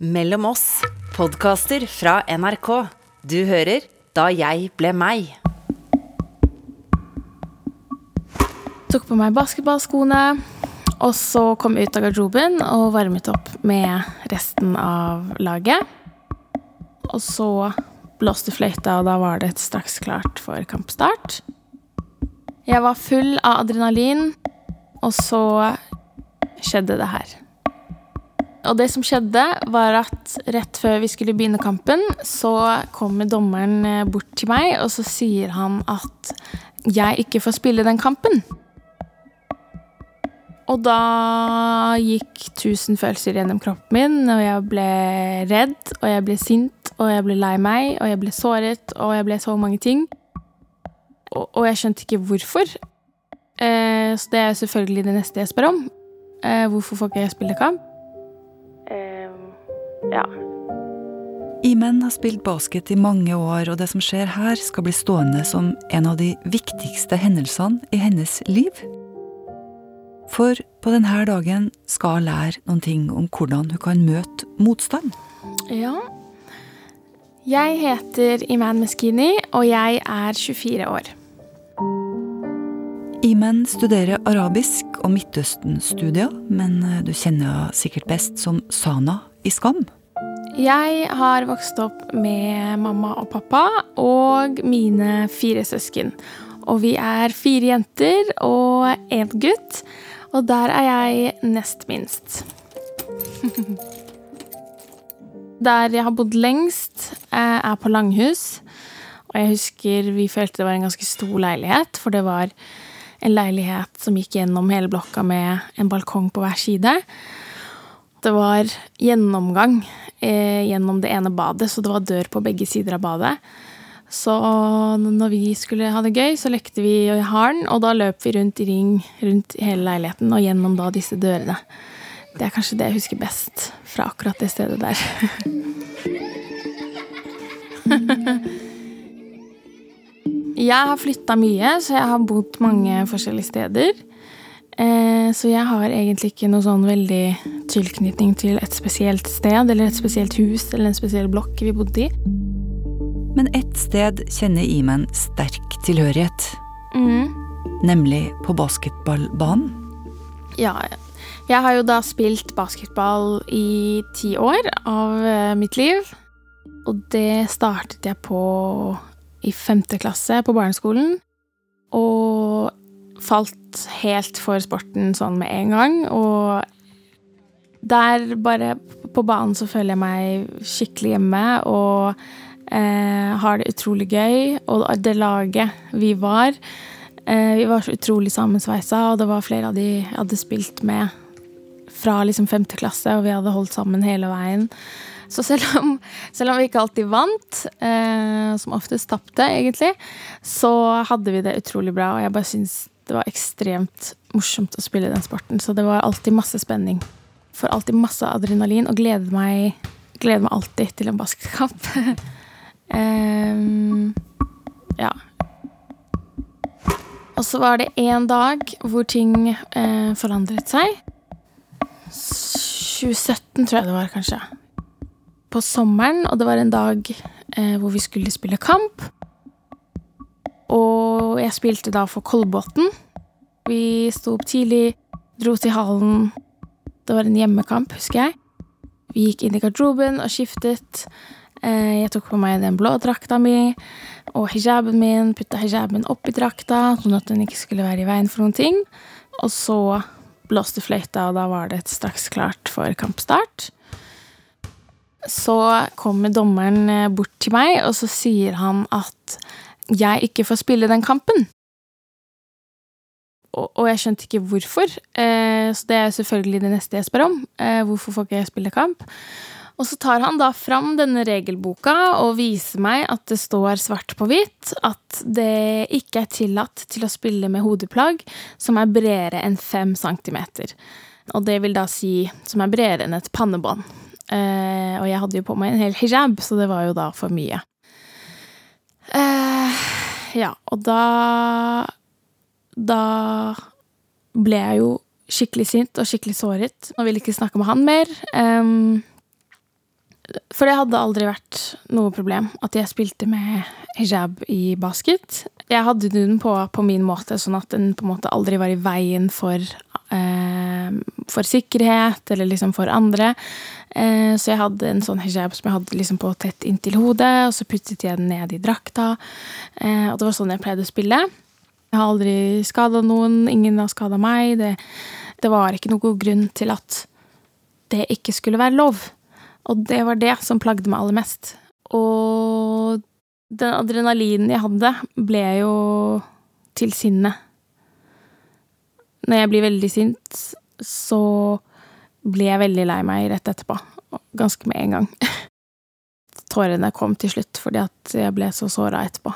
Mellom oss, podkaster fra NRK. Du hører Da jeg ble meg. Tok på meg basketballskoene, og så kom jeg ut av garderoben og varmet opp med resten av laget. Og så blåste fløyta, og da var det straks klart for kampstart. Jeg var full av adrenalin, og så skjedde det her. Og det som skjedde, var at rett før vi skulle begynne kampen, så kommer dommeren eh, bort til meg, og så sier han at jeg ikke får spille den kampen. Og da gikk tusen følelser gjennom kroppen min, og jeg ble redd, og jeg ble sint, og jeg ble lei meg, og jeg ble såret, og jeg ble så mange ting. Og, og jeg skjønte ikke hvorfor. Eh, så det er selvfølgelig det neste jeg spør om. Eh, hvorfor får ikke jeg spille kamp? Ja. Imen har spilt basket i mange år, og det som skjer her, skal bli stående som en av de viktigste hendelsene i hennes liv. For på denne dagen skal hun lære noen ting om hvordan hun kan møte motstand. Ja. Jeg heter Iman Meskini, og jeg er 24 år. Imen studerer arabisk og Midtøsten-studier, men eh, du kjenner henne sikkert best som Sana i Skam. Jeg har vokst opp med mamma og pappa og mine fire søsken. Og vi er fire jenter og én gutt, og der er jeg nest minst. Der jeg har bodd lengst, eh, er på Langhus. Og jeg husker vi følte det var en ganske stor leilighet, for det var en leilighet som gikk gjennom hele blokka med en balkong på hver side. Det var gjennomgang eh, gjennom det ene badet, så det var dør på begge sider av badet. Så når vi skulle ha det gøy, så lekte vi i haren, og da løp vi rundt i ring rundt hele leiligheten og gjennom da disse dørene. Det er kanskje det jeg husker best fra akkurat det stedet der. Jeg har flytta mye, så jeg har bodd mange forskjellige steder. Eh, så jeg har egentlig ikke noe sånn veldig tilknytning til et spesielt sted eller et spesielt hus eller en spesiell blokk vi bodde i. Men ett sted kjenner Iman sterk tilhørighet, Mm. nemlig på basketballbanen. Ja, jeg har jo da spilt basketball i ti år av eh, mitt liv. Og det startet jeg på i femte klasse på barneskolen. Og falt helt for sporten sånn med en gang. Og der bare på banen så føler jeg meg skikkelig hjemme og eh, har det utrolig gøy. Og det laget vi var eh, Vi var så utrolig sammensveisa, og det var flere av de jeg hadde spilt med fra liksom femte klasse, og vi hadde holdt sammen hele veien. Så selv om, selv om vi ikke alltid vant, eh, som oftest tapte, egentlig, så hadde vi det utrolig bra, og jeg bare syns det var ekstremt morsomt å spille den sporten. Så det var alltid masse spenning. Får alltid masse adrenalin og gleder meg, gleder meg alltid til en basketkamp. um, ja. Og så var det én dag hvor ting eh, forandret seg. 2017, tror jeg det var, kanskje. På sommeren, og det var en dag eh, hvor vi skulle spille kamp. Og jeg spilte da for Kolbotn. Vi sto opp tidlig, dro til hallen. Det var en hjemmekamp, husker jeg. Vi gikk inn i garderoben og skiftet. Eh, jeg tok på meg den blå drakta mi og hijaben min. Putta hijaben oppi drakta, sånn at den ikke skulle være i veien for noen ting. Og så blåste fløyta, og da var det straks klart for kampstart. Så kommer dommeren eh, bort til meg, og så sier han at jeg ikke får spille den kampen. Og, jeg skjønte ikke hvorfor, eh, så det er selvfølgelig det neste jeg spør om. Eh, hvorfor får ikke jeg spille kamp? Og så tar han da fram denne regelboka og viser meg at det står svart på hvitt at det ikke er tillatt til å spille med hodeplagg som er bredere enn fem centimeter. Og det vil da si som er bredere enn et pannebånd. Eh, og jeg hadde jo på meg en hel hijab, så det var jo da for mye. Ja, og da Da ble jeg jo skikkelig sint og skikkelig såret og ville ikke snakke med han mer. Um, For det hadde aldri vært noe problem at jeg spilte med hijab i basket. Jeg hadde den på på min måte, sånn at den på en måte aldri var i veien for, eh, for sikkerhet, eller liksom for andre. Eh, så jeg hadde en sånn hijab som jeg hadde liksom på tett inntil hodet, og så puttet jeg den ned i drakta. Eh, og det var sånn jeg pleide å spille. Jeg har aldri skada noen, ingen har skada meg. Det, det var ikke noen grunn til at det ikke skulle være lov. Og det var det som plagde meg aller mest. Og den adrenalinen jeg hadde, ble jo til sinne. Når jeg blir veldig sint, så blir jeg veldig lei meg rett etterpå. Ganske med en gang. Tårene kom til slutt fordi at jeg ble så såra etterpå.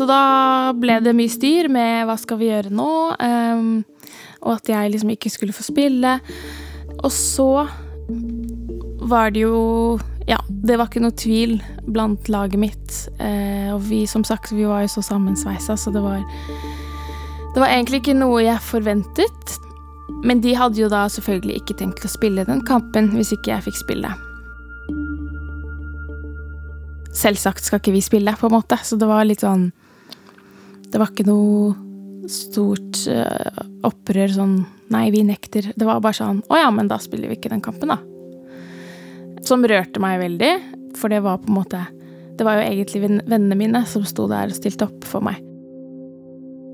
Så da ble det mye styr med hva skal vi gjøre nå, um, og at jeg liksom ikke skulle få spille. Og så var det jo Ja, det var ikke noe tvil blant laget mitt. Uh, og vi, som sagt, vi var jo så sammensveisa, så det var Det var egentlig ikke noe jeg forventet. Men de hadde jo da selvfølgelig ikke tenkt å spille den kampen hvis ikke jeg fikk spille. Selvsagt skal ikke vi spille, på en måte, så det var litt sånn det var ikke noe stort uh, opprør sånn Nei, vi nekter. Det var bare sånn Å ja, men da spiller vi ikke den kampen, da. Som rørte meg veldig, for det var på en måte Det var jo egentlig vennene mine som sto der og stilte opp for meg.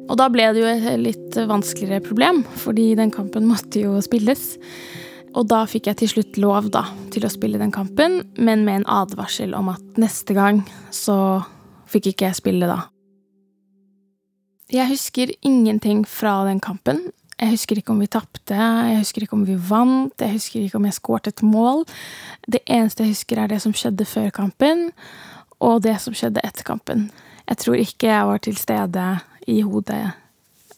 Og da ble det jo et litt vanskeligere problem, fordi den kampen måtte jo spilles. Og da fikk jeg til slutt lov, da, til å spille den kampen, men med en advarsel om at neste gang så fikk ikke jeg spille da. Jeg husker ingenting fra den kampen. Jeg husker ikke om vi tapte, jeg husker ikke om vi vant, jeg husker ikke om jeg skåret et mål. Det eneste jeg husker, er det som skjedde før kampen, og det som skjedde etter kampen. Jeg tror ikke jeg var til stede i hodet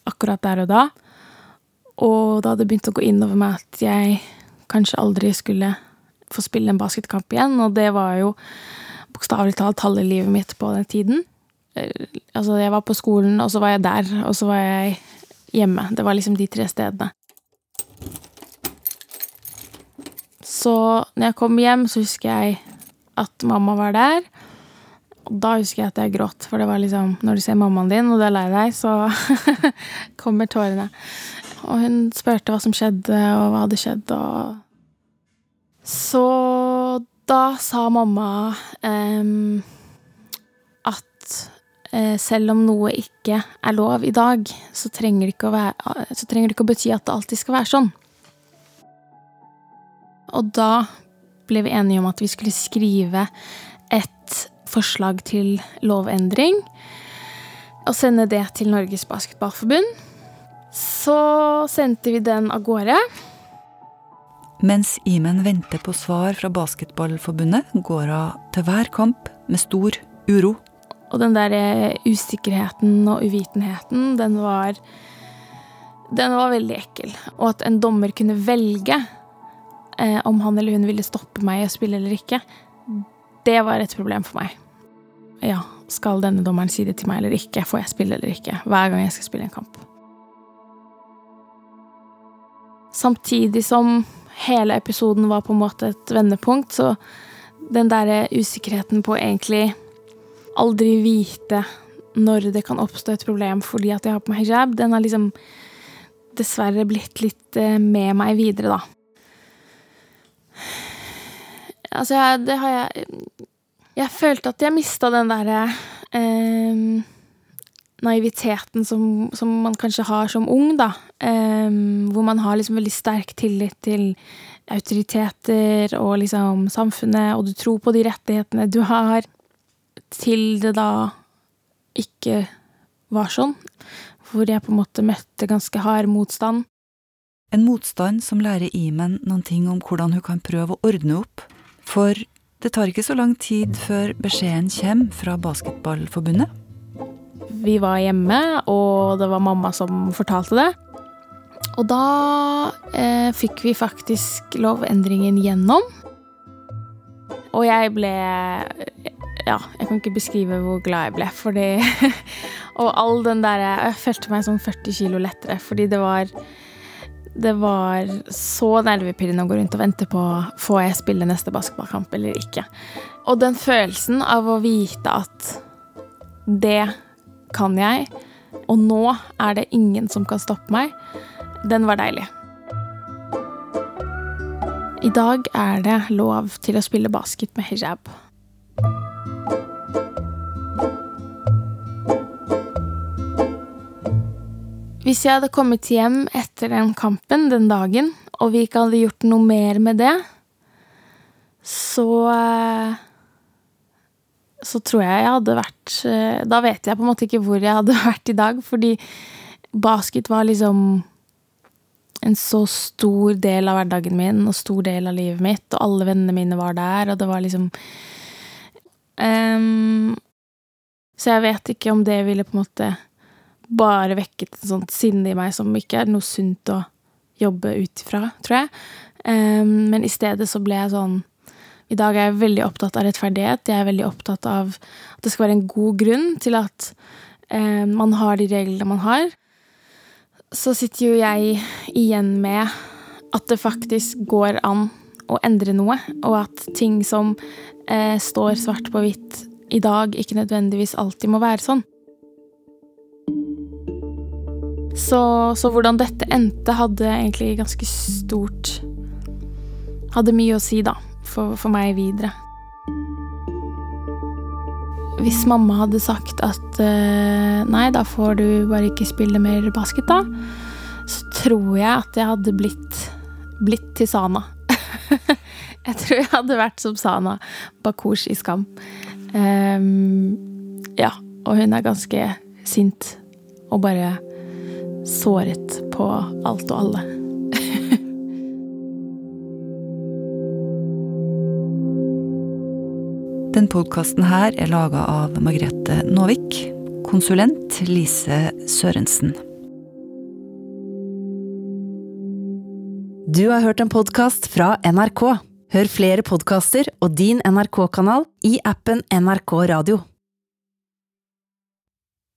akkurat der og da. Og da hadde det begynt å gå inn over meg at jeg kanskje aldri skulle få spille en basketkamp igjen, og det var jo bokstavelig talt halve livet mitt på den tiden. Eh, altså, jeg var på skolen, og så var jeg der, og så var jeg hjemme. Det var liksom de tre stedene. Så når jeg kom hjem, så husker jeg at mamma var der. Og da husker jeg at jeg gråt, for det var liksom Når du ser mammaen din, og du er lei deg, så kommer tårene. Og hun spurte hva som skjedde, og hva hadde skjedd, og Så da sa mamma um, Eh, selv om noe ikke er lov i dag, så trenger, være, så trenger det ikke å bety at det alltid skal være sånn. Og da ble vi enige om at vi skulle skrive et forslag til lovendring og sende det til Norges Basketballforbund. Så sendte vi den av gårde. Mens Imen venter på svar fra Basketballforbundet, går hun til hver kamp med stor uro og den der eh, usikkerheten og uvitenheten, den var Den var veldig ekkel. Og at en dommer kunne velge eh, om han eller hun ville stoppe meg i å spille eller ikke, det var et problem for meg. Ja, skal denne dommeren si det til meg eller ikke? Får jeg spille eller ikke? Hver gang jeg skal spille en kamp. Samtidig som hele episoden var på en måte et vendepunkt, så den derre usikkerheten på egentlig aldri vite når det kan oppstå et problem fordi at jeg har på meg hijab, den har liksom dessverre blitt litt eh, med meg videre, da. Altså, jeg, det har jeg Jeg følte at jeg mista den derre eh, naiviteten som, som, man kanskje har som ung, da. Eh, hvor man har liksom veldig sterk tillit til autoriteter og liksom samfunnet, og du tror på de rettighetene du har til det da ikke var sånn. Hvor jeg på en måte møtte ganske hard motstand. En motstand som lærer Imen noen ting om hvordan hun kan prøve å ordne opp. For det tar ikke så lang tid før beskjeden kommer fra Basketballforbundet. Vi var hjemme, og det var mamma som fortalte det. Og da eh, fikk vi faktisk lovendringen gjennom. Og jeg ble ja, jeg kan ikke beskrive hvor glad jeg ble, fordi Og all den der Jeg følte meg som 40 kilo lettere, fordi det var det var så nervepirrende å gå rundt og vente på får jeg spille neste basketballkamp eller ikke. Og den følelsen av å vite at det kan jeg, og nå er det ingen som kan stoppe meg, den var deilig. I dag er det lov til å spille basket med hijab. Hvis jeg hadde kommet hjem etter den kampen den dagen, og vi ikke hadde gjort noe mer med det, så eh, Så tror jeg jeg hadde vært eh, Da vet jeg på en måte ikke hvor jeg hadde vært i dag, fordi basket var liksom en så stor del av hverdagen min og stor del av livet mitt, og alle vennene mine var der, og det var liksom um, Så jeg vet ikke om det ville på en måte bare vekket et sånt sinne i meg som ikke er noe sunt å jobbe ut ifra, tror jeg. Um, men i stedet så ble jeg sånn I dag er jeg veldig opptatt av rettferdighet. Jeg er veldig opptatt av at det skal være en god grunn til at um, man har de reglene man har. Så sitter jo jeg igjen med at det faktisk går an å endre noe, og at ting som uh, står svart på hvitt i dag, ikke nødvendigvis alltid må være sånn. Så, så, hvordan dette endte, hadde egentlig ganske stort Hadde mye å si, da, for, for, meg videre. Hvis mamma hadde sagt at uh, nei, da får du bare ikke spille mer basket, da, så tror jeg at jeg hadde blitt, blitt til Sana. jeg tror jeg hadde vært som Sana Bakush i Skam. Um, ja, og hun er ganske sint og bare såret på alt og alle. Den podkasten her er laga av Margrethe Nåvik, konsulent Lise Sørensen. Du har hørt en podkast fra NRK. Hør flere podkaster og din NRK-kanal i appen NRK Radio.